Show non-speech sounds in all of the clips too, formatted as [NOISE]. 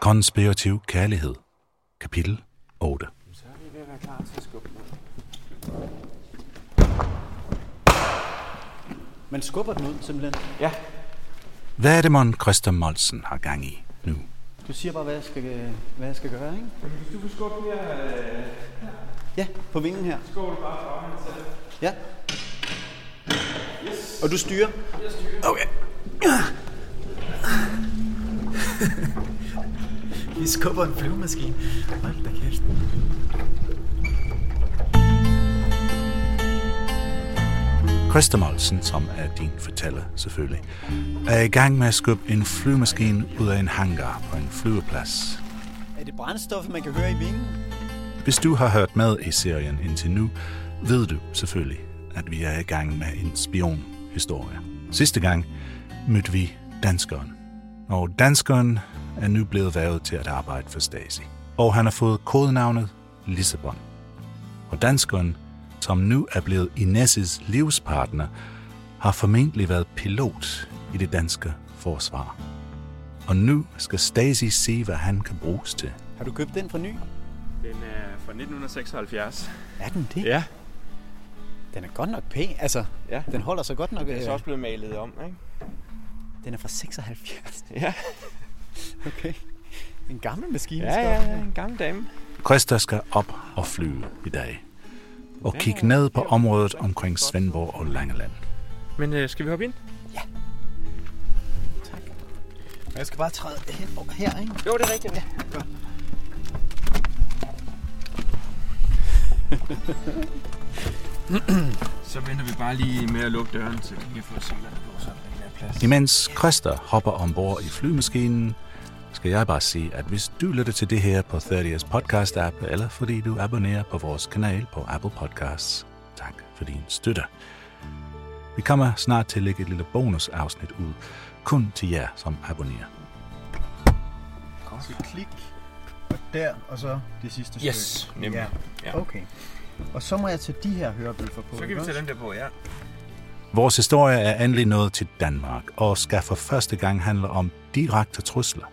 Konspirativ kærlighed. Kapitel 8. Så er vi ved at være klar til at skubbe Man skubber den ud, simpelthen. Ja, Hvad er det, mon Christa Molsen har gang i nu? Du siger bare, hvad jeg skal, hvad jeg skal gøre, ikke? hvis du vil skubbe her, øh, Ja, på vingen her. skubber du bare foran til. Ja. Yes. Og du styrer? Jeg styrer. Okay. [LAUGHS] Vi skubber en flyvemaskine. Hold da kæft. Christa Molsen, som er din fortæller selvfølgelig, er i gang med at skubbe en flyvemaskine ud af en hangar på en flyveplads. Er det brændstof, man kan høre i vingen? Hvis du har hørt med i serien indtil nu, ved du selvfølgelig, at vi er i gang med en spionhistorie. Sidste gang mødte vi danskeren. Og danskeren er nu blevet vævet til at arbejde for Stasi. Og han har fået kodenavnet Lissabon. Og danskeren, som nu er blevet Inesses livspartner, har formentlig været pilot i det danske forsvar. Og nu skal Stasi se, hvad han kan bruges til. Har du købt den fra ny? Den er fra 1976. Er den det? Ja. Den er godt nok pæn. Altså, Ja. den holder sig godt nok. Den er så øh, også blevet malet om, ikke? Den er fra 76. Ja. Okay. En gammel maskine. Ja, skal ja, op. ja, en gammel dame. Krista skal op og flyve i dag. Og kigge ned på området omkring Svendborg og Langeland. Men øh, skal vi hoppe ind? Tak. Og jeg skal bare træde hen over her, ikke? Jo, det er rigtigt. Ja. Godt. [LAUGHS] så venter vi bare lige med at lukke døren, så vi kan få silerne på, så Imens Krista hopper ombord i flymaskinen, skal jeg bare sige, at hvis du lytter til det her på 30's podcast-app, eller fordi du abonnerer på vores kanal på Apple Podcasts, tak for din støtte. Vi kommer snart til at lægge et lille bonusafsnit ud, kun til jer, som abonnerer. Så klik. Og der, og så det sidste Yes, stykke. nemlig. Ja. Okay. Og så må jeg tage de her hørebøffer på. Så kan vi tage den der på, ja. Vores historie er endelig nået til Danmark, og skal for første gang handle om direkte trusler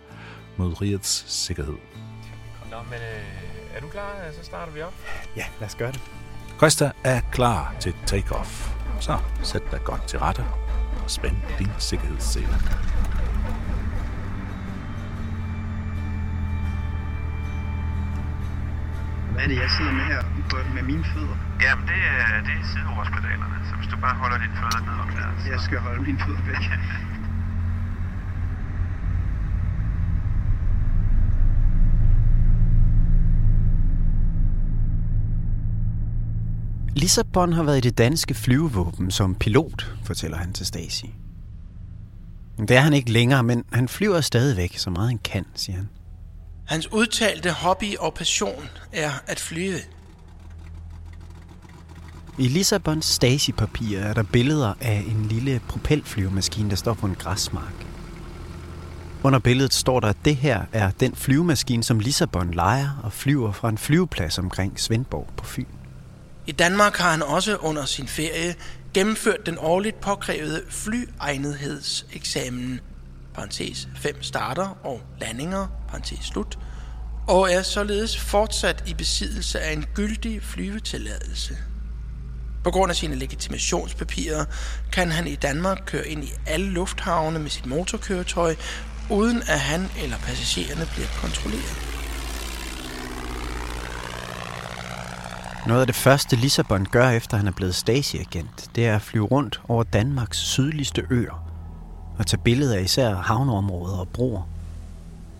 mod rigets sikkerhed. Nå, men øh, er du klar? Så starter vi op. Ja, lad os gøre det. Krista er klar til take-off. Så sæt dig godt til rette og spænd din sikkerhedssele. Hvad er det, jeg sidder med her på, med mine fødder? Jamen, det er, det er sideordspedalerne. Så hvis du bare holder dine fødder ned om der, så... Jeg skal holde mine fødder væk. Lissabon har været i det danske flyvevåben som pilot, fortæller han til Stasi. Det er han ikke længere, men han flyver stadigvæk så meget han kan, siger han. Hans udtalte hobby og passion er at flyve. I Lissabons Stasi-papirer er der billeder af en lille propelflyvemaskine, der står på en græsmark. Under billedet står der, at det her er den flyvemaskine, som Lissabon leger og flyver fra en flyveplads omkring Svendborg på Fyn. I Danmark har han også under sin ferie gennemført den årligt påkrævede flyegnethedseksamen, parentes 5 starter og landinger, parentes slut, og er således fortsat i besiddelse af en gyldig flyvetilladelse. På grund af sine legitimationspapirer kan han i Danmark køre ind i alle lufthavne med sit motorkøretøj uden at han eller passagererne bliver kontrolleret. Noget af det første Lissabon gør, efter han er blevet Stasi-agent, det er at flyve rundt over Danmarks sydligste øer og tage billeder af især havneområder og broer.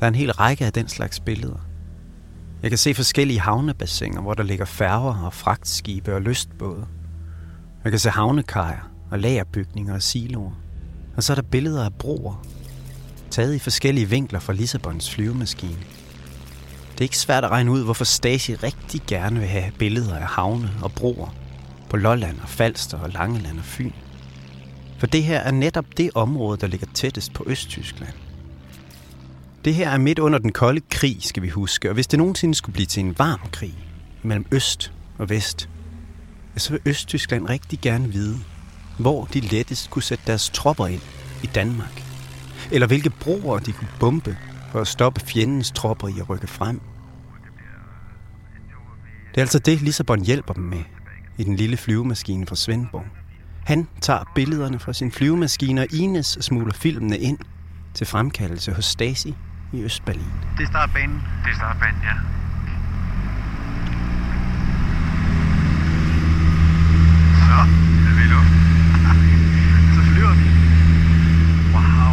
Der er en hel række af den slags billeder. Jeg kan se forskellige havnebassiner, hvor der ligger færger og fragtskibe og lystbåde. Jeg kan se havnekajer og lagerbygninger og siloer. Og så er der billeder af broer, taget i forskellige vinkler fra Lissabons flyvemaskine. Det er ikke svært at regne ud, hvorfor Stasi rigtig gerne vil have billeder af havne og broer på Lolland og Falster og Langeland og Fyn. For det her er netop det område, der ligger tættest på Østtyskland. Det her er midt under den kolde krig, skal vi huske, og hvis det nogensinde skulle blive til en varm krig mellem Øst og Vest, så vil Østtyskland rigtig gerne vide, hvor de lettest kunne sætte deres tropper ind i Danmark. Eller hvilke broer de kunne bombe for at stoppe fjendens tropper i at rykke frem. Det er altså det, Lissabon hjælper dem med i den lille flyvemaskine fra Svendborg. Han tager billederne fra sin flyvemaskine, og Ines smugler filmene ind til fremkaldelse hos Stasi i Østberlin. Det er startbanen. Det er startbanen, ja. Så er vi i luften. [LAUGHS] Så flyver vi. Wow.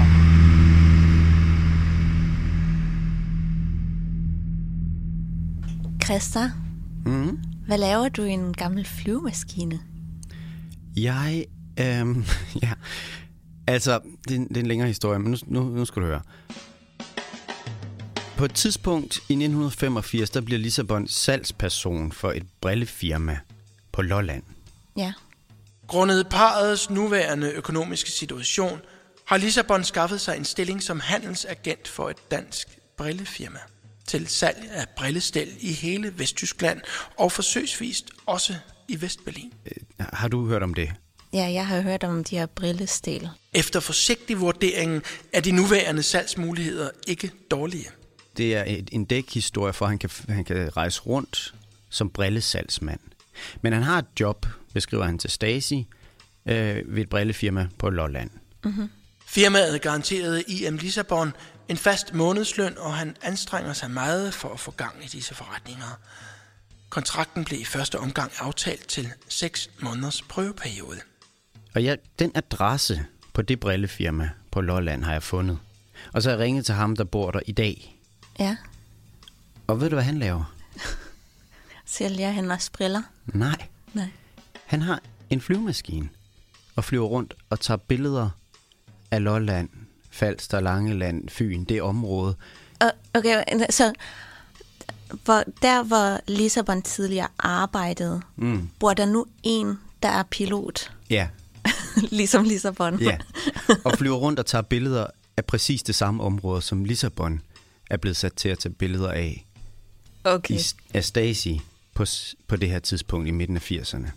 Christa, Mm. hvad laver du i en gammel flyvemaskine? Jeg, øhm, [LAUGHS] ja, altså, det, er en- det er en længere historie, men nu, nu, nu skal du høre. På et tidspunkt i 1985, der bliver Lissabon salgsperson for et brillefirma på Lolland. Ja. Grundet parets nuværende økonomiske situation har Lissabon skaffet sig en stilling som handelsagent for et dansk brillefirma til salg af brillestel i hele Vesttyskland og forsøgsvist også i Vestberlin. Har du hørt om det? Ja, jeg har hørt om de her brillestel. Efter forsigtig vurdering er de nuværende salgsmuligheder ikke dårlige. Det er et, en dækhistorie for, at han kan, han kan rejse rundt som brillesalgsmand. Men han har et job, beskriver han til Stasi, øh, ved et brillefirma på Lolland. Firmaet garanterede IM Lissabon en fast månedsløn, og han anstrenger sig meget for at få gang i disse forretninger. Kontrakten blev i første omgang aftalt til 6 måneders prøveperiode. Og jeg, den adresse på det brillefirma på Lolland har jeg fundet. Og så har jeg ringet til ham, der bor der i dag. Ja. Og ved du, hvad han laver? [LAUGHS] Sælger han også briller? Nej. Nej. Han har en flyvemaskine og flyver rundt og tager billeder af Lolland, Falster, Langeland, Fyn, det område. Okay, så hvor, der, hvor Lissabon tidligere arbejdede, Mm. bor der nu en, der er pilot, Ja, [LAUGHS] ligesom Lissabon. ja. Og flyver rundt og tager billeder af præcis det samme område, som Lissabon er blevet sat til at tage billeder af. Okay. i, af Stasi på, på det her tidspunkt i midten af 80'erne.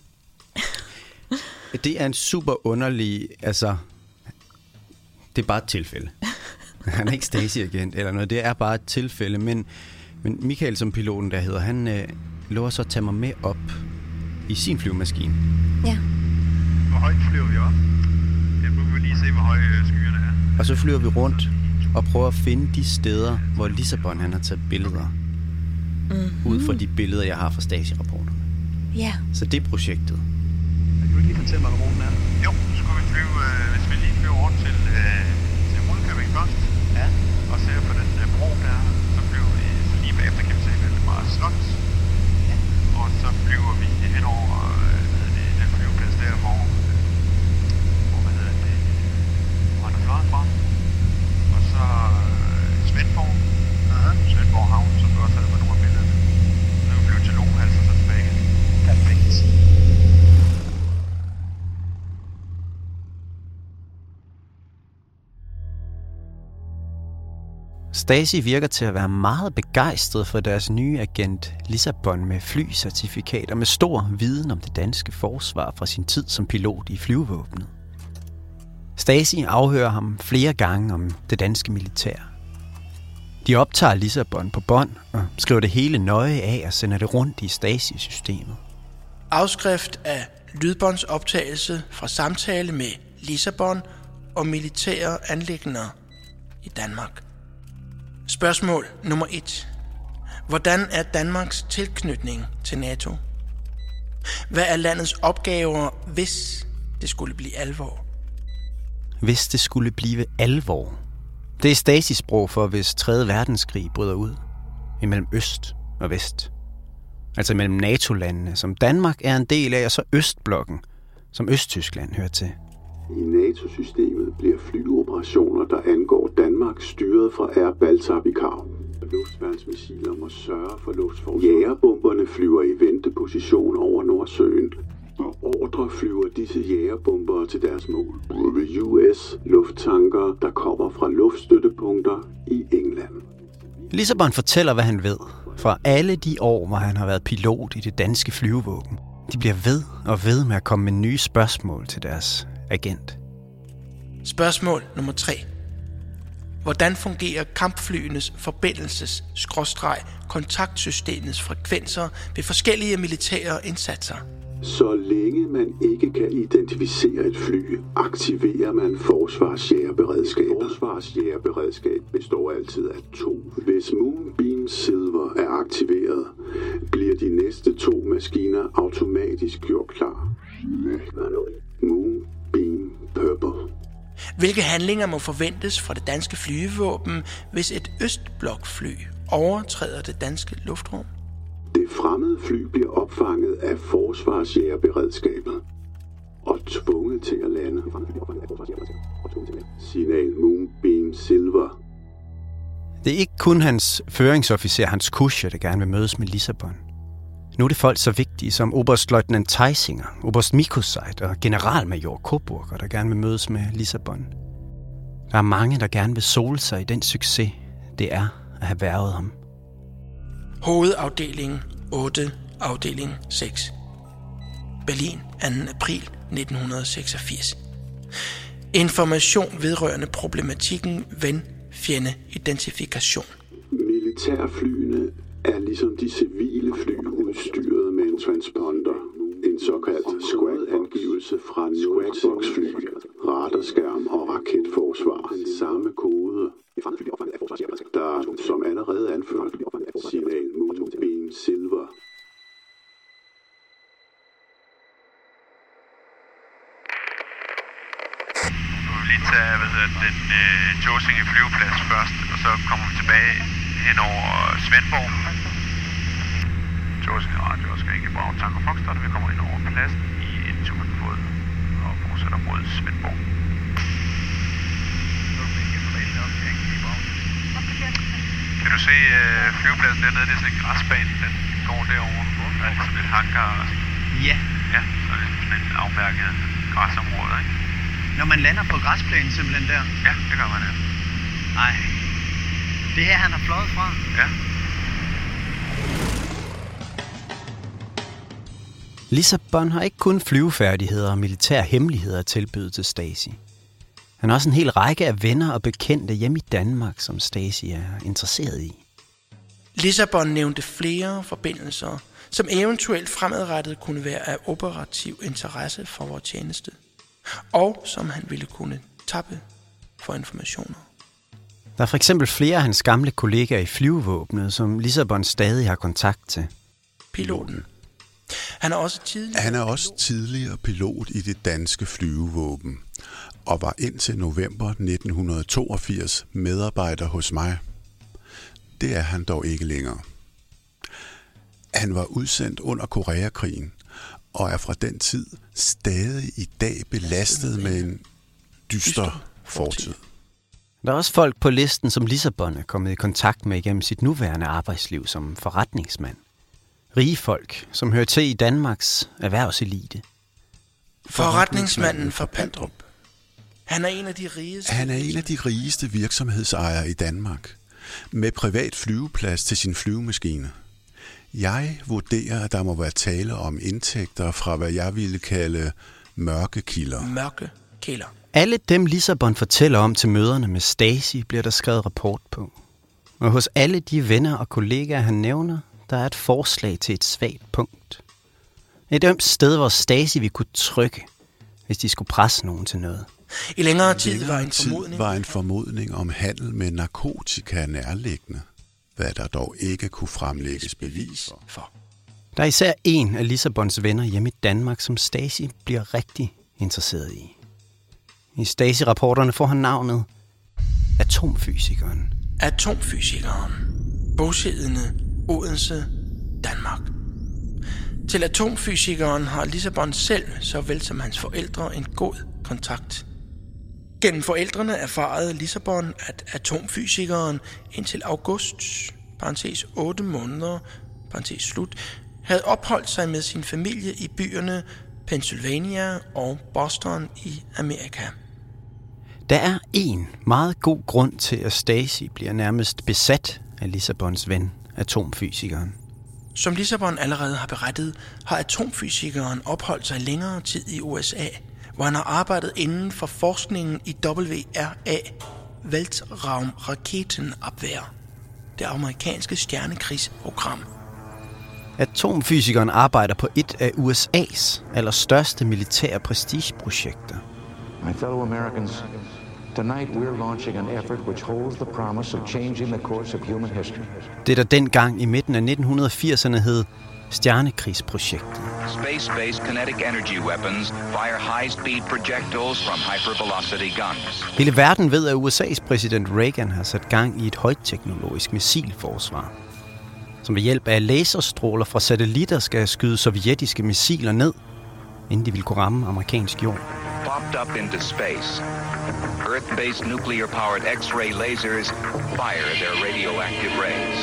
[LAUGHS] Det er en super underlig, altså, det er bare et tilfælde. Han er ikke Stasi-agent eller noget, det er bare et tilfælde, men, men Michael som piloten der hedder, han øh, lover så at tage mig med op i sin flyvemaskine. Ja. Hvor højt flyver vi op? Jeg må vi lige se, hvor høje øh, skyerne er. Og så flyver vi rundt og prøver at finde de steder, hvor Lissabon han har taget billeder. Mm-hmm. Ud fra de billeder, jeg har fra Stasi-rapporterne. Ja. Så det er projektet. Kan du ikke lige fortælle mig, hvor ruten er? Jo, så skulle vi flyve, øh, hvis vi lige flyver rundt til, øh, til Rudkøbing først. Ja. Og ser på den øh, bro der, så flyver vi så lige bagefter, kan vi se Valdemar Slot. Ja. Og så flyver vi hen over øh, det, den flyveplads der, hvor, hvor hvad hedder det, hvor han er fløjet fra. Og så øh, Svendborg. Aha. Svendborg Havn, som vi også havde på nogle af billederne. Nu er vi flyvet til Lohals og så tilbage igen. Perfekt. Stasi virker til at være meget begejstret for deres nye agent Lissabon med flycertifikat og med stor viden om det danske forsvar fra sin tid som pilot i flyvevåbnet. Stasi afhører ham flere gange om det danske militær. De optager Lissabon på bånd og skriver det hele nøje af og sender det rundt i Stasi-systemet. Afskrift af lydbåndsoptagelse fra samtale med Lissabon og militære anlægner i Danmark. Spørgsmål nummer 1. Hvordan er Danmarks tilknytning til NATO? Hvad er landets opgaver, hvis det skulle blive alvor? Hvis det skulle blive alvor. Det er stasisprog for, hvis 3. verdenskrig bryder ud. Imellem øst og vest. Altså mellem NATO-landene, som Danmark er en del af, og så Østblokken, som Østtyskland hører til. I NATO-systemet bliver flyoperationer, der angår Danmark, styret fra Air Baltar Luftværnsmissiler må sørge for luftforsvar. Jægerbomberne flyver i venteposition over Nordsøen, og ordre flyver disse jægerbomber til deres mål. Ved US lufttanker, der kommer fra luftstøttepunkter i England. Lissabon fortæller, hvad han ved. fra alle de år, hvor han har været pilot i det danske flyvevåben. De bliver ved og ved med at komme med nye spørgsmål til deres agent. Spørgsmål nummer 3. Hvordan fungerer kampflyenes forbindelses kontaktsystemets frekvenser ved forskellige militære indsatser? Så længe man ikke kan identificere et fly, aktiverer man forsvarsjægerberedskab. Forsvarsjægerberedskab består altid af to. Hvis Moonbeam Silver er aktiveret, bliver de næste to maskiner automatisk gjort klar. Purple. Hvilke handlinger må forventes fra det danske flyvevåben, hvis et østblokfly overtræder det danske luftrum? Det fremmede fly bliver opfanget af forsvarsjægerberedskabet og tvunget til at lande. Signal Moonbeam Silver. Det er ikke kun hans føringsofficer, hans kusher, der gerne vil mødes med Lissabon. Nu er det folk så vigtige som Oberstløjtnant Theisinger, Oberst Mikuseit og generalmajor Coburger, der gerne vil mødes med Lissabon. Der er mange, der gerne vil sole sig i den succes, det er at have været ham. Hovedafdeling 8, afdeling 6. Berlin, 2. april 1986. Information vedrørende problematikken ven fjende identifikation. Militærflyene er ligesom de civile fly udstyret med en transponder, en såkaldt squad-angivelse fra Squadbox-fly, radarskærm og raketforsvar. Den samme kode, der som allerede anført signal Moonbeam Silver. Lige tage hvad hedder, den øh, Tåsinge flyveplads først, og så kommer vi tilbage hen over Svendborg. Tåsinge Radio ikke Brav Tanker Foxtrot, vi kommer ind over pladsen i en turbofod og fortsætter mod Svendborg. Kan du se øh, flyvepladsen dernede? Det er sådan en græsbane, den går derover. Der er ligesom lidt hangar og sådan. Ja. Ja, så er det sådan et afmærket græsområde, ikke? Når man lander på græsplænen simpelthen der. Ja, det gør man ja. Nej. Det her, han har fløjet fra. Ja. Lissabon har ikke kun flyvefærdigheder og militære hemmeligheder at tilbyde til Stasi. Han har også en hel række af venner og bekendte hjemme i Danmark, som Stasi er interesseret i. Lissabon nævnte flere forbindelser, som eventuelt fremadrettet kunne være af operativ interesse for vores tjeneste, og som han ville kunne tappe for informationer. Der er for eksempel flere af hans gamle kollegaer i flyvevåbnet, som Lissabon stadig har kontakt til. Piloten. Han er også tidligere... Han er også tidligere pilot i det danske flyvevåben og var indtil november 1982 medarbejder hos mig. Det er han dog ikke længere. Han var udsendt under Koreakrigen og er fra den tid stadig i dag belastet med en dyster fortid. Der er også folk på listen, som Lissabon er kommet i kontakt med igennem sit nuværende arbejdsliv som forretningsmand. Rige folk, som hører til i Danmarks erhvervselite. Forretningsmanden fra Pandrup. Han er en af de rigeste... Han er en af de rigeste virksomhedsejere i Danmark, med privat flyveplads til sin flyvemaskine. Jeg vurderer, at der må være tale om indtægter fra, hvad jeg ville kalde mørke kilder. Mørke kilder. Alle dem Lissabon fortæller om til møderne med Stasi, bliver der skrevet rapport på. Og hos alle de venner og kollegaer, han nævner, der er et forslag til et svagt punkt. Et ømt sted, hvor Stasi vi kunne trykke, hvis de skulle presse nogen til noget. I længere tid var en tid formodning, var en formodning om handel med narkotika nærliggende, hvad der dog ikke kunne fremlægges bevis for. for. Der er især en af Lissabons venner hjemme i Danmark, som Stasi bliver rigtig interesseret i. I Stasi-rapporterne får han navnet Atomfysikeren. Atomfysikeren. Bosiddende Odense, Danmark. Til atomfysikeren har Lissabon selv, såvel som hans forældre, en god kontakt. Gennem forældrene erfarede Lissabon, at atomfysikeren indtil august, parentes 8 måneder, parentes slut, havde opholdt sig med sin familie i byerne Pennsylvania og Boston i Amerika. Der er en meget god grund til, at Stacy bliver nærmest besat af Lissabons ven, atomfysikeren. Som Lissabon allerede har berettet, har atomfysikeren opholdt sig længere tid i USA, hvor han har arbejdet inden for forskningen i WRA, Weltraumraketenabwehr, det amerikanske stjernekrigsprogram. Atomfysikeren arbejder på et af USA's allerstørste militære prestigeprojekter. My fellow Americans, tonight we're launching an effort which holds the promise of changing the course of human history. Det, der dengang i midten af 1980'erne hed Stjernekrigsprojektet. Space-based kinetic energy weapons fire high-speed projectiles from hypervelocity guns. Hele verden ved, at USA's præsident Reagan har sat gang i et højteknologisk missilforsvar, som ved hjælp af laserstråler fra satellitter skal skyde sovjetiske missiler ned, inden de vil kunne ramme amerikansk jord. Popped up into space. Earth-based nuclear-powered X-ray lasers fire their radioactive rays.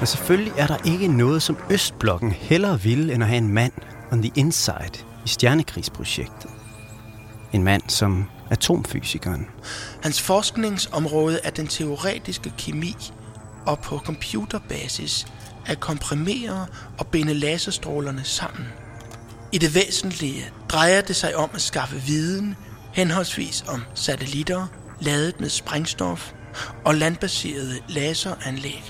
Og selvfølgelig er der ikke noget, som Østblokken hellere ville, end at have en mand on the inside i stjernekrigsprojektet. En mand som atomfysikeren. Hans forskningsområde er den teoretiske kemi, og på computerbasis at komprimere og binde laserstrålerne sammen. I det væsentlige drejer det sig om at skaffe viden, henholdsvis om satellitter, ladet med sprængstof og landbaserede laseranlæg.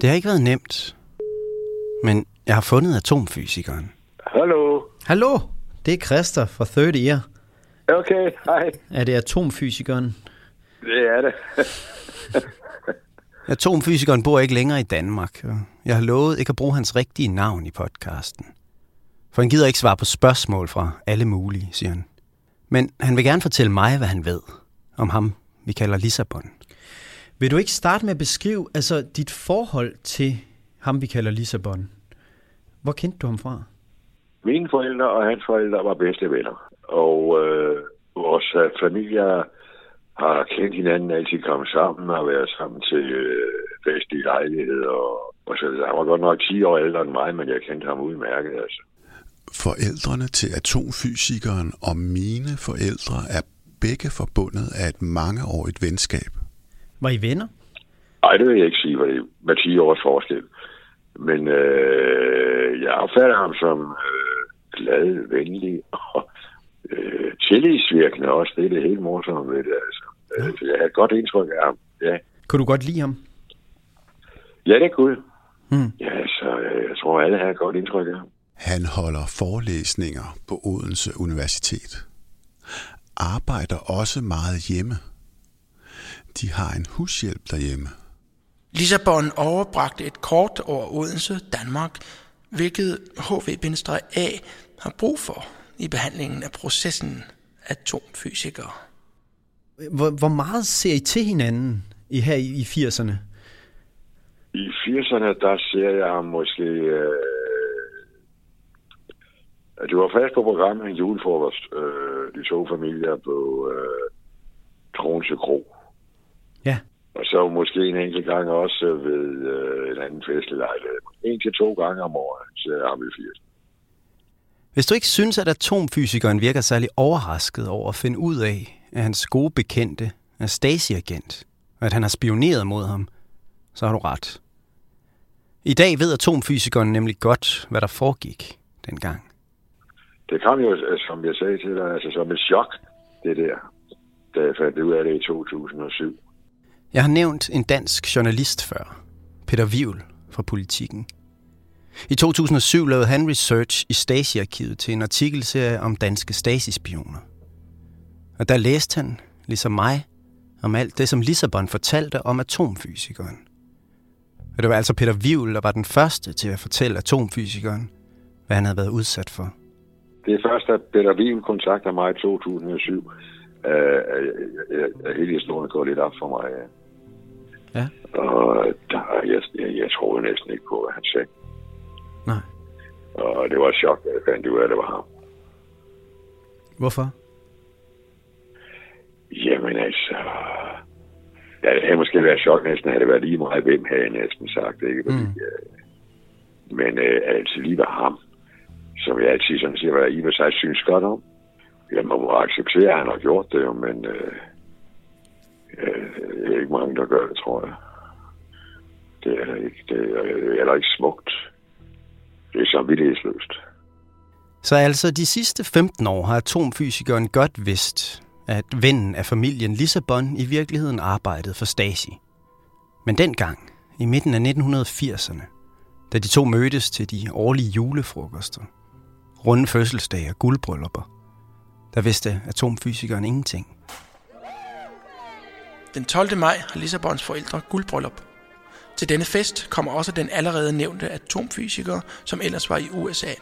Det har ikke været nemt, men jeg har fundet atomfysikeren. Hallo. Hallo, det er Christer fra Third Ear. Okay, hej. Er det atomfysikeren? Det er det. [LAUGHS] Atomfysikeren bor ikke længere i Danmark. og Jeg har lovet ikke at bruge hans rigtige navn i podcasten. For han gider ikke svare på spørgsmål fra alle mulige, siger han. Men han vil gerne fortælle mig, hvad han ved om ham, vi kalder Lissabon. Vil du ikke starte med at beskrive altså, dit forhold til ham, vi kalder Lissabon? Hvor kendte du ham fra? Mine forældre og hans forældre var bedste venner. Og øh, vores familier har kendt hinanden, altid kommet sammen og været sammen til øh, festlige lejligheder. Og, og så han var godt nok 10 år ældre end mig, men jeg kendte ham udmærket. Altså. Forældrene til atomfysikeren og mine forældre er begge forbundet af et mangeårigt venskab. Var I venner? Nej, det vil jeg ikke sige, for det er med 10 års forskel. Men øh, jeg opfatter ham som øh, glad, venlig og øh, tillidsvirkende også. Det er det helt morsomme ved det, altså. Ja. Så jeg har et godt indtryk af ham, ja. Kunne du godt lide ham? Ja, det kunne jeg. Hmm. Ja, så øh, jeg tror, alle har et godt indtryk af ham. Han holder forelæsninger på Odense Universitet. Arbejder også meget hjemme. De har en hushjælp derhjemme. Lissabon overbragte et kort over Odense, Danmark, hvilket HV-A har brug for i behandlingen af processen atomfysikere. Hvor, hvor meget ser I til hinanden i her i, i 80'erne? I 80'erne, der ser jeg ham måske... Øh, det var fast på programmet en julefrokost. Øh, de to familier på øh, Tronse Kro. Ja. Og så måske en enkelt gang også ved øh, en anden festlig lejlighed. En til to gange om året, ser jeg ham i 80'erne. Hvis du ikke synes, at atomfysikeren virker særlig overrasket over at finde ud af, at hans gode bekendte er Stasi-agent, og at han har spioneret mod ham, så har du ret. I dag ved atomfysikeren nemlig godt, hvad der foregik dengang. Det kom jo, som jeg sagde til dig, altså som et chok, det der, da jeg fandt ud af det i 2007. Jeg har nævnt en dansk journalist før, Peter Vivl fra Politiken. I 2007 lavede han research i Stasi-arkivet til en artikelserie om danske Stasi-spioner. Og der læste han, ligesom mig, om alt det, som Lissabon fortalte om atomfysikeren. Og det var altså Peter Wivl, der var den første til at fortælle atomfysikeren, hvad han havde været udsat for. Det er først, at Peter Wien kontakter mig i 2007. Uh, uh, hele historien går lidt op for mig. Ja. Og der, jeg, jeg, jeg troede næsten ikke på, hvad han sagde. Nej. Og det var et chok, da jeg fandt ud af, at det var ham. Hvorfor? Jamen altså... Ja, det havde måske været chok næsten, havde det været lige meget, hvem havde jeg næsten sagt, ikke? Fordi, mm. øh, men øh, altså lige var ham, som jeg altid sådan siger, hvad jeg i og sig synes godt om. Jeg må acceptere, at han har gjort det, jo, men øh, øh, det er ikke mange, der gør det, tror jeg. Det er ikke, det er, det er heller ikke smukt. Det er samvittighedsløst. Så altså de sidste 15 år har atomfysikeren godt vidst, at vennen af familien Lissabon i virkeligheden arbejdede for Stasi. Men dengang, i midten af 1980'erne, da de to mødtes til de årlige julefrokoster, runde fødselsdage og guldbryllupper, der vidste atomfysikeren ingenting. Den 12. maj har Lissabons forældre guldbryllup. Til denne fest kommer også den allerede nævnte atomfysiker, som ellers var i USA.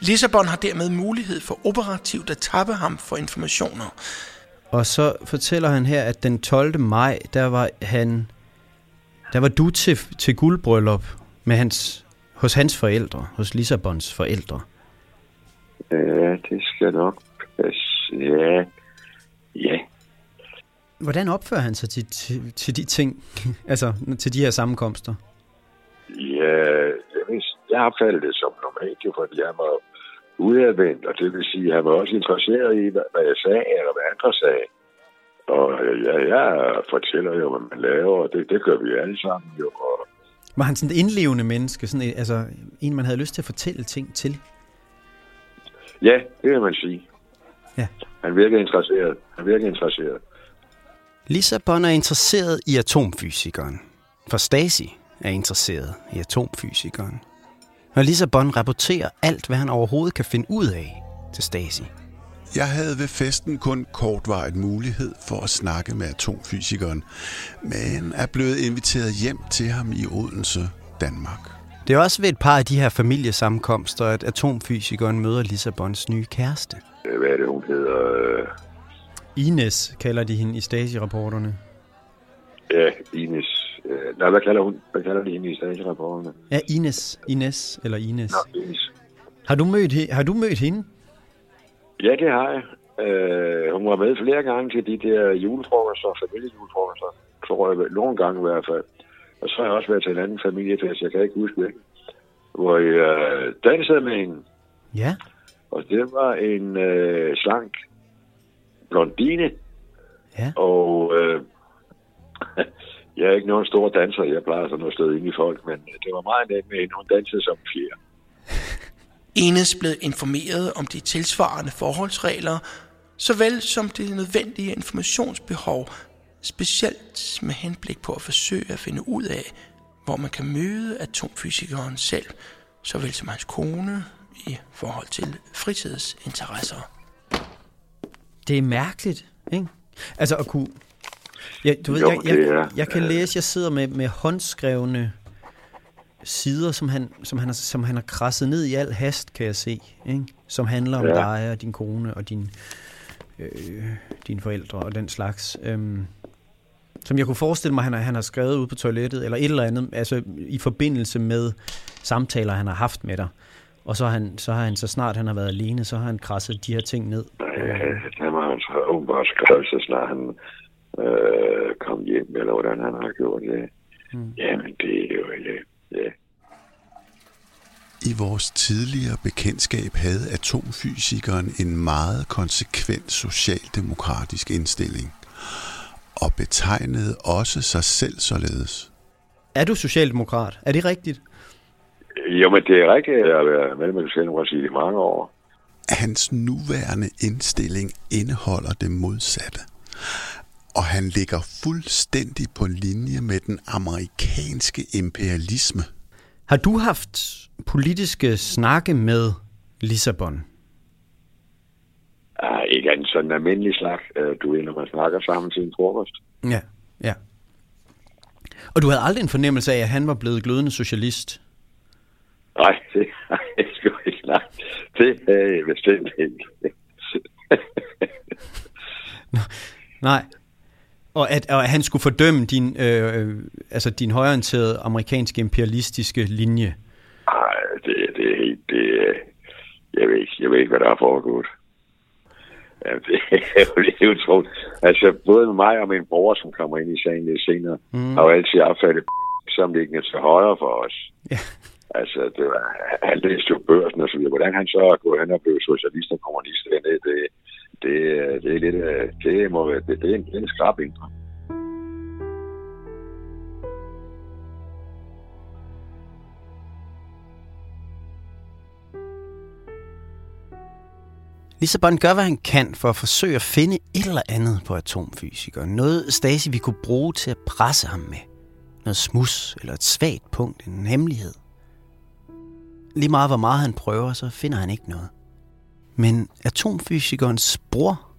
Lissabon har dermed mulighed for operativt at tappe ham for informationer. Og så fortæller han her, at den 12. maj, der var han, der var du til, til guldbryllup med hans, hos hans forældre, hos Lissabons forældre. Ja, det skal nok passe. Ja, ja. Hvordan opfører han sig til, til, til de ting, [LAUGHS] altså til de her sammenkomster? Ja, jeg, opfattede det som normalt, jo, fordi jeg var udadvendt, og det vil sige, at han var også interesseret i, hvad, jeg sagde, eller hvad andre sagde. Og ja, jeg fortæller jo, hvad man laver, og det, det gør vi alle sammen jo. Og... Var han sådan et indlevende menneske, sådan et, altså en, man havde lyst til at fortælle ting til? Ja, det vil man sige. Ja. Han virker interesseret. Han virker interesseret. Lissabon er interesseret i atomfysikeren, for Stasi er interesseret i atomfysikeren. Og Lissabon rapporterer alt, hvad han overhovedet kan finde ud af til Stasi. Jeg havde ved festen kun kortvarigt mulighed for at snakke med atomfysikeren, men er blevet inviteret hjem til ham i Odense, Danmark. Det er også ved et par af de her familiesammenkomster, at atomfysikeren møder Lissabons nye kæreste. Hvad er det, hun hedder? Ines kalder de hende i Stasi-rapporterne. Ja, Ines. Nej, hvad kalder, hun? hvad kalder de hende i Stasi-rapporterne? Ja, Ines. Ines, eller Ines. Nå, Ines. Har du mødt, har du mødt hende? Ja, det har jeg. Uh, hun var med flere gange til de der julefrokoster, familiejulefrokoster. Tror jeg, nogle gange i hvert fald. Og så har jeg også været til en anden familiefest, jeg kan ikke huske hvilken. Hvor jeg uh, dansede med hende. Ja. Og det var en uh, slank blondine. Ja. Og uh, [LAUGHS] jeg er ikke nogen stor danser. Jeg plejer sådan at stå ind i folk, men det var meget net med hende. Hun dansede som fjerde. Enes [LAUGHS] blev informeret om de tilsvarende forholdsregler, såvel som det nødvendige informationsbehov, specielt med henblik på at forsøge at finde ud af, hvor man kan møde atomfysikeren selv, såvel som hans kone i forhold til fritidsinteresser. Det er mærkeligt, ikke? Altså at kunne... Ja, du ved, Jo, jeg, jeg, jeg, jeg kan læse, jeg sidder med, med håndskrevne sider, som han, som, han har, som han har krasset ned i al hast, kan jeg se. Ikke? Som handler om Ja. dig og din kone og din, øh, dine forældre og den slags. Øhm, som jeg kunne forestille mig, han har, han har skrevet ud på toilettet, eller et eller andet, altså i forbindelse med samtaler, han har haft med dig. Og så har han, så, har han, så snart han har været alene, så har han krasset de her ting ned. Øh, han har åbenbart skrevet, så snart han øh, kom hjem, eller hvordan han har gjort det. Mm. Jamen, det er jo... Ja, ja. I vores tidligere bekendtskab havde atomfysikeren en meget konsekvent socialdemokratisk indstilling og betegnede også sig selv således. Er du socialdemokrat? Er det rigtigt? Jo, men det er rigtigt, at jeg har været medlem af Socialdemokratiet i mange år. Hans nuværende indstilling indeholder det modsatte. Og han ligger fuldstændig på linje med den amerikanske imperialisme. Har du haft politiske snakke med Lissabon? Uh, ikke andet sådan en almindelig slag. Uh, du ved, når man snakker sammen til en frokost. Ja, ja. Og du havde aldrig en fornemmelse af, at han var blevet glødende socialist? Nej, [LAUGHS] det har jeg sgu ikke nej. Det havde jeg bestemt ikke. Nej. Og at, og at han skulle fordømme din, øh, altså din højorienterede amerikanske imperialistiske linje? Nej, det, det er helt... Det, jeg, ved ikke, jeg ved ikke, hvad der er foregået. Ja, det, [LAUGHS] det er utroligt. Altså, både mig og min bror, som kommer ind i sagen lidt senere, mm. har jo altid opfattet som liggende til højre for os. Ja. Altså, det var, han læste jo børsen og så videre. Hvordan han så er gået hen og blevet socialist og kommunist, det, det, det, øh, det er lidt, øh, det må være, det, det er en, det er en skrab indre. Lissabon gør, hvad han kan for at forsøge at finde et eller andet på atomfysikeren. Noget Stasi vi kunne bruge til at presse ham med. Noget smus eller et svagt punkt, en hemmelighed. Lige meget hvor meget han prøver, så finder han ikke noget. Men atomfysikerens bror,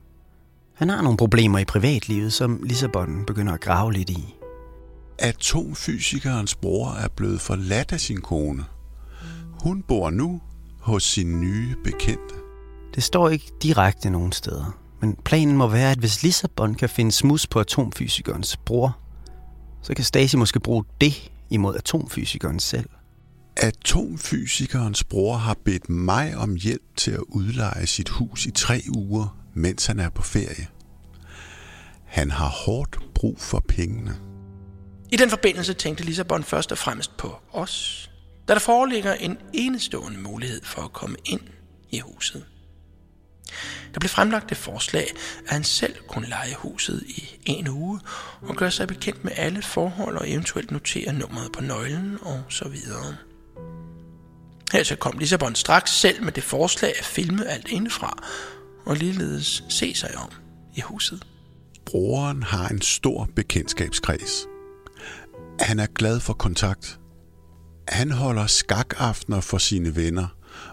han har nogle problemer i privatlivet, som Lissabon begynder at grave lidt i. Atomfysikerens bror er blevet forladt af sin kone. Hun bor nu hos sin nye bekendte. Det står ikke direkte nogen steder, men planen må være, at hvis Lissabon kan finde smus på atomfysikerens bror, så kan Stasi måske bruge det imod atomfysikeren selv. Atomfysikerens bror har bedt mig om hjælp til at udleje sit hus i tre uger, mens han er på ferie. Han har hårdt brug for pengene. I den forbindelse tænkte Lissabon først og fremmest på os, da der foreligger en enestående mulighed for at komme ind i huset. Der blev fremlagt det forslag, at han selv kunne lege huset i en uge og gøre sig bekendt med alle forhold og eventuelt notere nummeret på nøglen og så videre. Her så kom Lissabon straks selv med det forslag at filme alt indefra og ligeledes se sig om i huset. Broren har en stor bekendtskabskreds. Han er glad for kontakt. Han holder skakaftener for sine venner,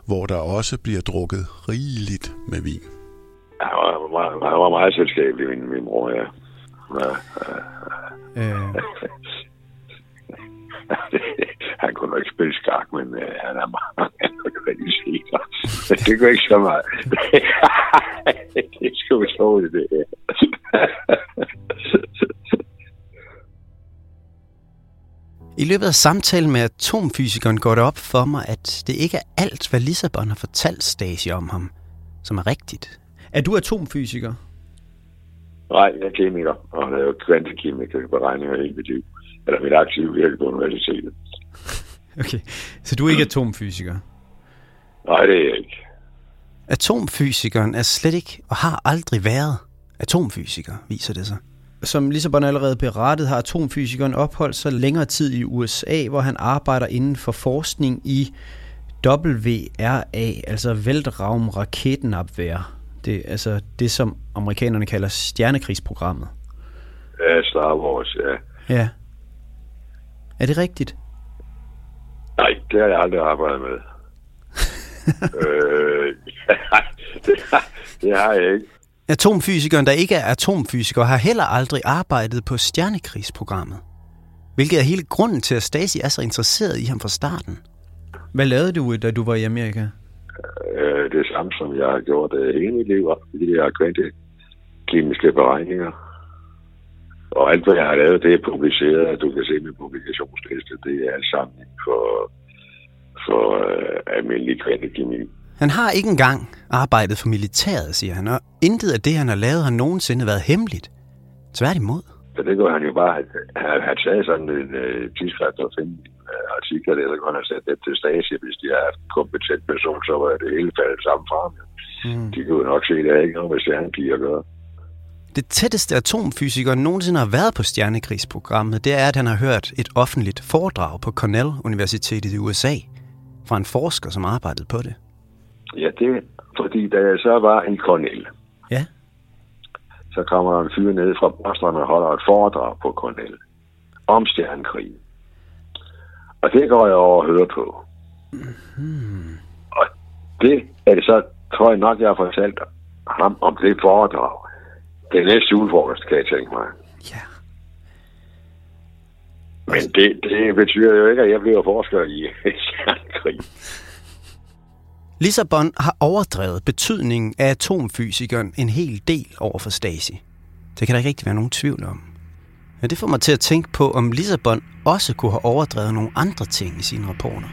hvor der også bliver drukket rigeligt med vin. Han var meget, han var meget selskabelig, min, min bror, ja. ja, ja. Øh, nok ikke spille skak, men øh, han er meget er sikker. det går ikke så meget. [LAUGHS] det er sgu utroligt, det her. I løbet af samtalen med atomfysikeren går det op for mig, at det ikke er alt, hvad Lissabon har fortalt Stasi om ham, som er rigtigt. Er du atomfysiker? Nej, jeg er kemiker, og han er jo kvantekemiker beregninger hele mit liv. Eller mit aktive virke på universitetet. Okay, så du er ikke atomfysiker? Nej, det er jeg ikke. Atomfysikeren er slet ikke og har aldrig været atomfysiker, viser det sig. Som Lissabon allerede berettet, har atomfysikeren opholdt sig længere tid i USA, hvor han arbejder inden for forskning i WRA, altså Weltraum Raketenabwehr. Det er altså det, som amerikanerne kalder stjernekrigsprogrammet. Ja, Star Wars, ja. Ja. Er det rigtigt? Nej, det har jeg aldrig arbejdet med. [LAUGHS] øh, nej, det, har, det har jeg ikke. Atomfysikeren, der ikke er atomfysiker, har heller aldrig arbejdet på stjernekrigsprogrammet. Hvilket er hele grunden til, at Stasi er så interesseret i ham fra starten. Hvad lavede du, da du var i Amerika? Øh, det samme, som jeg har gjort øh, hele mit liv, de der kvantekemiske beregninger. Og alt, hvad jeg har lavet, det er publiceret, du kan se min publikationsliste. Det er alt sammen for, for øh, almindelig kvantekemi. Han har ikke engang arbejdet for militæret, siger han, og intet af det, han har lavet, har nogensinde været hemmeligt. Tværtimod. Så det gør han jo bare, at han, han sagde sådan en øh, tidsskrift og finde øh, artikler, eller kunne han have sat det til Stasi, hvis de har haft en kompetent person, så var det hele faldet sammen fra ham. Mm. De kunne nok se, at det ikke noget med stjernepiger at gøre. Det tætteste atomfysikeren nogensinde har været på stjernekrigsprogrammet, det er, at han har hørt et offentligt foredrag på Cornell Universitetet i USA fra en forsker, som arbejdede på det. Ja, det fordi, da jeg så var i Cornell, Ja. så kommer en fyr ned fra Boston og holder et foredrag på Cornell om stjernekrig. Og det går jeg over og hører på. Mm-hmm. Og det er det så, tror jeg nok, jeg har fortalt ham om det foredrag. Det næste julefrokost, kan jeg tænke mig. Ja. Men det, det betyder jo ikke, at jeg bliver forsker i [LAUGHS] krig. Lissabon har overdrevet betydningen af atomfysikeren en hel del over for Stasi. Det kan der ikke rigtig være nogen tvivl om. Men det får mig til at tænke på, om Lissabon også kunne have overdrevet nogle andre ting i sine rapporter.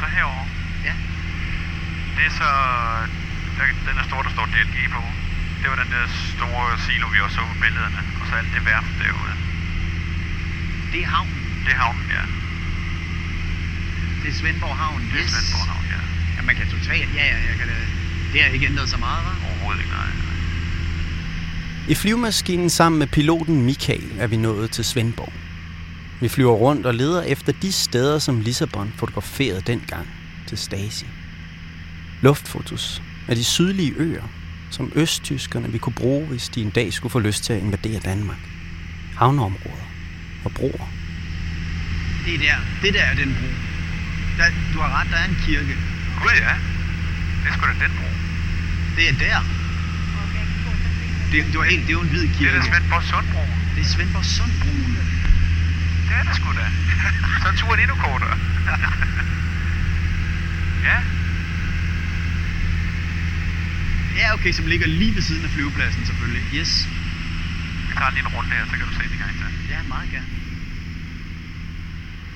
Så herover. Ja. Det er så... Der, den er store, der står DLG på. Det var den der store silo, vi også så på billederne. Og så alt det værft derude. Det er havnen. Det er havnen, ja. Det er Svendborg Havn. Det er yes. Svendborg Havn, ja. Ja, man kan totalt... Ja, ja, jeg kan da... Det har ikke ændret så meget, hva'? Overhovedet ikke, nej. I flyvemaskinen sammen med piloten Michael er vi nået til Svendborg. Vi flyver rundt og leder efter de steder, som Lissabon fotograferede dengang til Stasi. Luftfotos af de sydlige øer, som østtyskerne vi kunne bruge, hvis de en dag skulle få lyst til at invadere Danmark. Havneområder og broer. Det er der. Det der er den bro. Der, du har ret, der er en kirke. Gud ja. Det er sgu da den bro. Det er der. Det, du har helt, det er jo en hvid kirke. Det er da Svendborg Sundbro. Det er Svendborg Sundbroen. Det er det sgu da. Så er turen endnu kortere. [LAUGHS] ja. Ja, okay, som ligger lige ved siden af flyvepladsen selvfølgelig. Yes. Vi tager lige en runde her, så kan du se det gang til. Ja, meget gerne.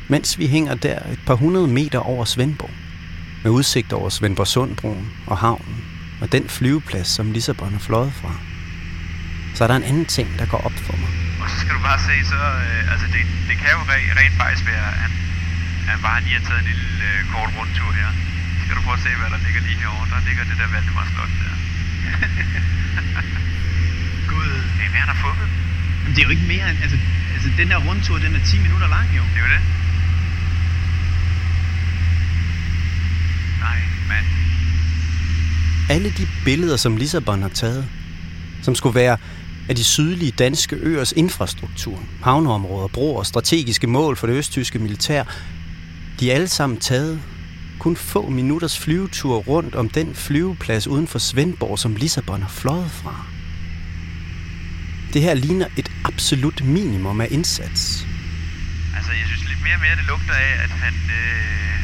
Mens vi hænger der et par hundrede meter over Svendborg, med udsigt over Svendborg Sundbroen og havnen, og den flyveplads, som Lissabon er fløjet fra, så er der en anden ting, der går op for mig. Og så skal du bare se, så, øh, altså det, det kan jo re- rent faktisk være, at han, han bare lige har taget en lille øh, kort rundtur her. Så skal du prøve at se, hvad der ligger lige herovre. Der ligger det der Valdemar Slot der. [LAUGHS] Gud. Det er mere, har fået. Men det er jo ikke mere end, altså, altså den der rundtur, den er 10 minutter lang jo. Det er jo det. Nej, mand. Alle de billeder, som Lissabon har taget, som skulle være af de sydlige danske øers infrastruktur, havneområder, broer og strategiske mål for det østtyske militær, de er alle sammen taget kun få minutters flyvetur rundt om den flyveplads uden for Svendborg, som Lissabon har fløjet fra. Det her ligner et absolut minimum af indsats. Altså, jeg synes lidt mere og mere, det lugter af, at han... Øh,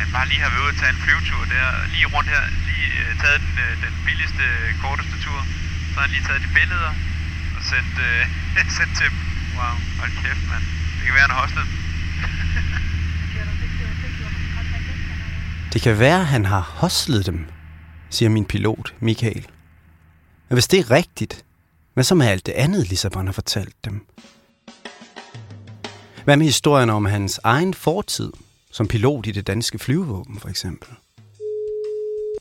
han bare lige har været ude at tage en flyvetur der. Lige rundt her. Lige øh, taget den, øh, den billigste, korteste tur. Så har han lige taget de billeder og sendt, øh, [LAUGHS] sendt til dem. Wow, hold kæft, mand. Det kan være, han har hostet dem. Det kan være, han har hoslet dem, siger min pilot, Michael. Men hvis det er rigtigt, hvad så med alt det andet, Lissabon har fortalt dem? Hvad med historien om hans egen fortid, som pilot i det danske flyvevåben for eksempel?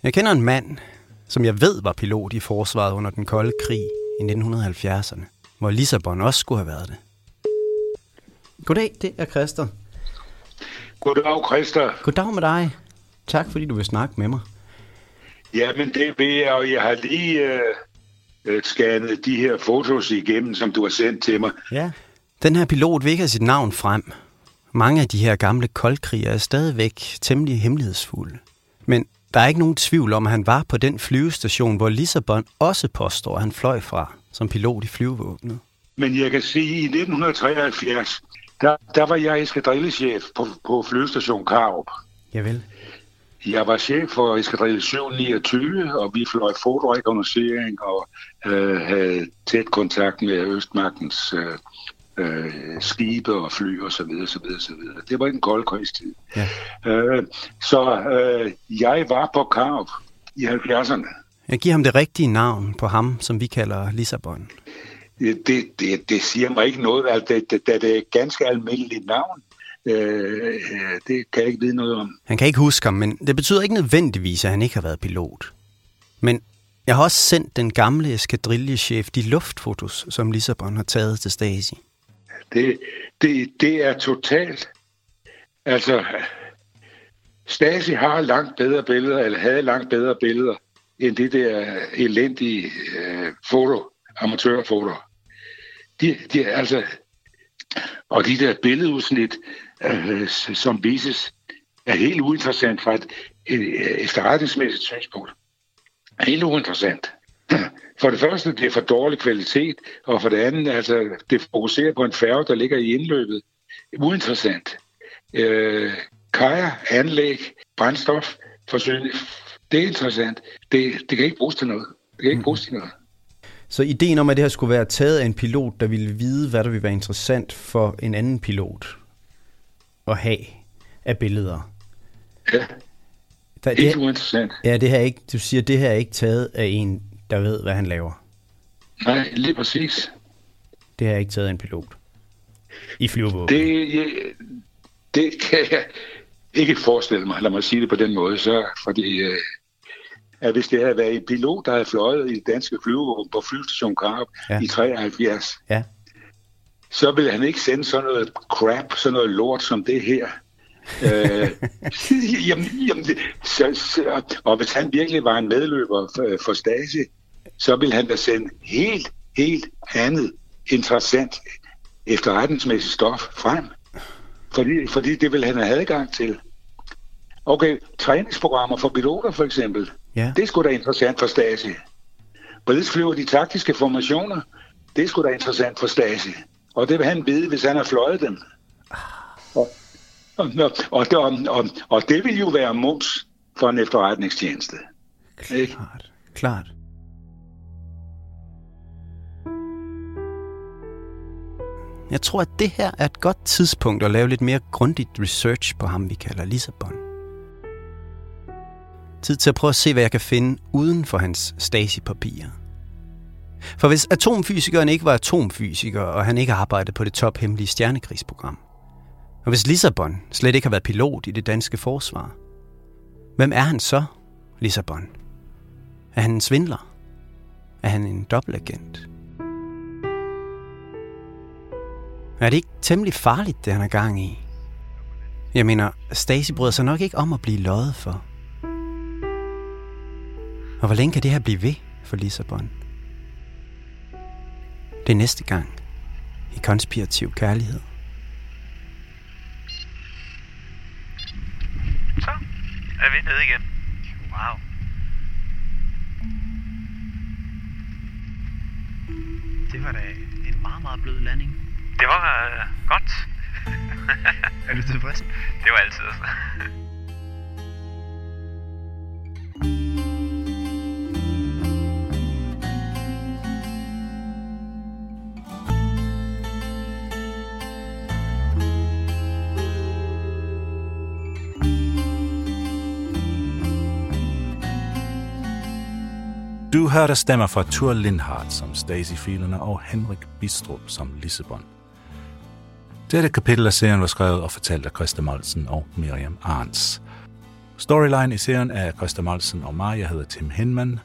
Jeg kender en mand, som jeg ved var pilot i forsvaret under den kolde krig i 1970'erne, hvor Lissabon også skulle have været det. Goddag, det er Christer. Goddag, Christer. Goddag med dig. Tak fordi du vil snakke med mig. Jamen, det vil jeg, og jeg har lige øh, øh, scannet de her fotos igennem, som du har sendt til mig. Ja. Den her pilot vil ikke have sit navn frem. Mange af de her gamle koldkrigere er stadigvæk temmelig hemmelighedsfulde. Men der er ikke nogen tvivl om, at han var på den flyvestation, hvor Lissabon også påstår, at han fløj fra som pilot i flyvevåbnet. Men jeg kan sige, at i 1973, der, der var jeg eskadrillechef på, på flyvestation Karup. Javel. Jeg var chef for eskadrille 729, og vi fløj fotorekognoscering og øh, havde tæt kontakt med Østmagtens øh, øh, skibe og fly og så videre, så videre, så videre. Det var en kold krigstid. Ja. Øh, så øh, jeg var på Karup i 70'erne. Jeg giver ham det rigtige navn på ham, som vi kalder Lissabon. Det, det, det siger mig ikke noget, altså, det, det, det er et ganske almindeligt navn. Øh, det kan jeg ikke vide noget om. Han kan ikke huske ham, men det betyder ikke nødvendigvis, at han ikke har været pilot. Men jeg har også sendt den gamle eskadrillechef de luftfotos, som Lissabon har taget til Stasi. Det, det, det er totalt. Altså, Stasi har langt bedre billeder, eller havde langt bedre billeder, end det der elendige øh, foto, amatørfoto. De, de, altså, Og de der billedudsnit, øh, som vises, er helt uinteressant fra et, et efterretningsmæssigt synspunkt. Helt uinteressant. [CLEARS THROAT] For det første, det er for dårlig kvalitet, og for det andet, altså, det fokuserer på en færge, der ligger i indløbet. Uinteressant. Øh, kajer, anlæg, brændstof, forsyning, det er interessant. Det, det kan ikke bruges til noget. Det kan ikke bruges til noget. Så ideen om, at det her skulle være taget af en pilot, der ville vide, hvad der ville være interessant for en anden pilot at have af billeder. Ja, der, det er uinteressant. Ja, det her er ikke, du siger, det her er ikke taget af en, der ved, hvad han laver. Nej, lige præcis. Det her er ikke taget af en pilot. I flyvevåben. Det, det kan jeg ikke forestille mig, lad mig sige det på den måde, så, fordi øh, at hvis det havde været en pilot, der havde fløjet i det danske flyvevåben på flyvestation Karup ja. i 73, ja. Så ville han ikke sende sådan noget crap, sådan noget lort som det her. øh, [LAUGHS] jamen, jamen, så, så, og hvis han virkelig var en medløber for, for Stasi, så ville han da sende helt, helt andet interessant efterretningsmæssigt stof frem. Fordi, fordi det vil han have adgang til. Okay, træningsprogrammer for piloter for eksempel. Ja. Det skulle da interessant for Stasi. Hvorledes flyver de taktiske formationer? Det skulle da interessant for Stasi. Og det vil han vide, hvis han har fløjet dem. Og, og, og, og, og, og det vil jo være mums for en efterretningstjeneste. Klart, ikke? klart. Jeg tror, at det her er et godt tidspunkt at lave lidt mere grundigt research på ham, vi kalder Lissabon. Tid til at prøve at se, hvad jeg kan finde uden for hans Stasi-papirer. For hvis atomfysikeren ikke var atomfysiker, og han ikke arbejdede på det tophemmelige stjernekrigsprogram, og hvis Lissabon slet ikke har været pilot i det danske forsvar, hvem er han så, Lissabon? Er han en svindler? Er han en dobbeltagent? Er det ikke temmelig farligt, det han er gang i? Jeg mener, Stasi bryder sig nok ikke om at blive løjet for. Og hvor længe kan det her blive ved for Lissabon? Det er næste gang i konspirativ kærlighed. Så er vi nede igen. Wow. Det var da en meget, meget blød landing. Det var uh, godt. [LAUGHS] er du tilfreds? Det var altid Du hørte stemmer fra Tur Lindhardt som Stacy Filerne og Henrik Bistrup som Lissabon. Dette kapitel af serien var skrevet og fortalt af Christa Molsen og Miriam Arns. Storyline i serien er Christa Molsen og mig. Jeg hedder Tim Hinman,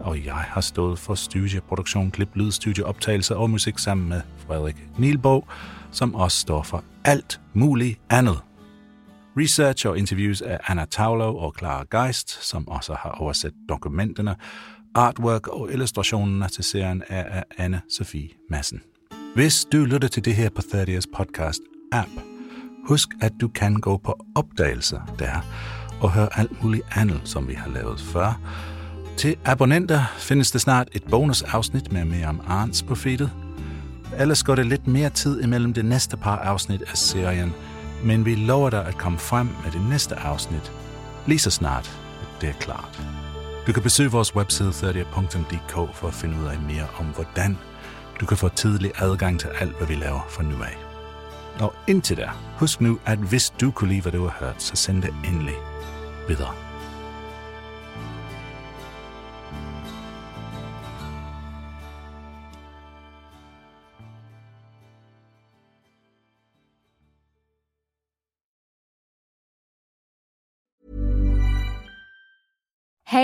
og jeg har stået for studieproduktion, klip, lyd, studieoptagelser og musik sammen med Frederik Nielbo, som også står for alt muligt andet. Research og interviews af Anna Taulo og Clara Geist, som også har oversat dokumenterne, artwork og illustrationerne til serien er af Anne Sofie Madsen. Hvis du lytter til det her på 30's podcast app, husk at du kan gå på opdagelser der og høre alt muligt andet, som vi har lavet før. Til abonnenter findes der snart et bonusafsnit med mere om Arns på feedet. Ellers går det lidt mere tid imellem det næste par afsnit af serien, men vi lover dig at komme frem med det næste afsnit lige så snart det er klart. Du kan besøge vores webside 30.dk for at finde ud af mere om, hvordan du kan få tidlig adgang til alt, hvad vi laver fra nu af. Og indtil der, husk nu, at hvis du kunne lide, hvad du har hørt, så send det endelig videre.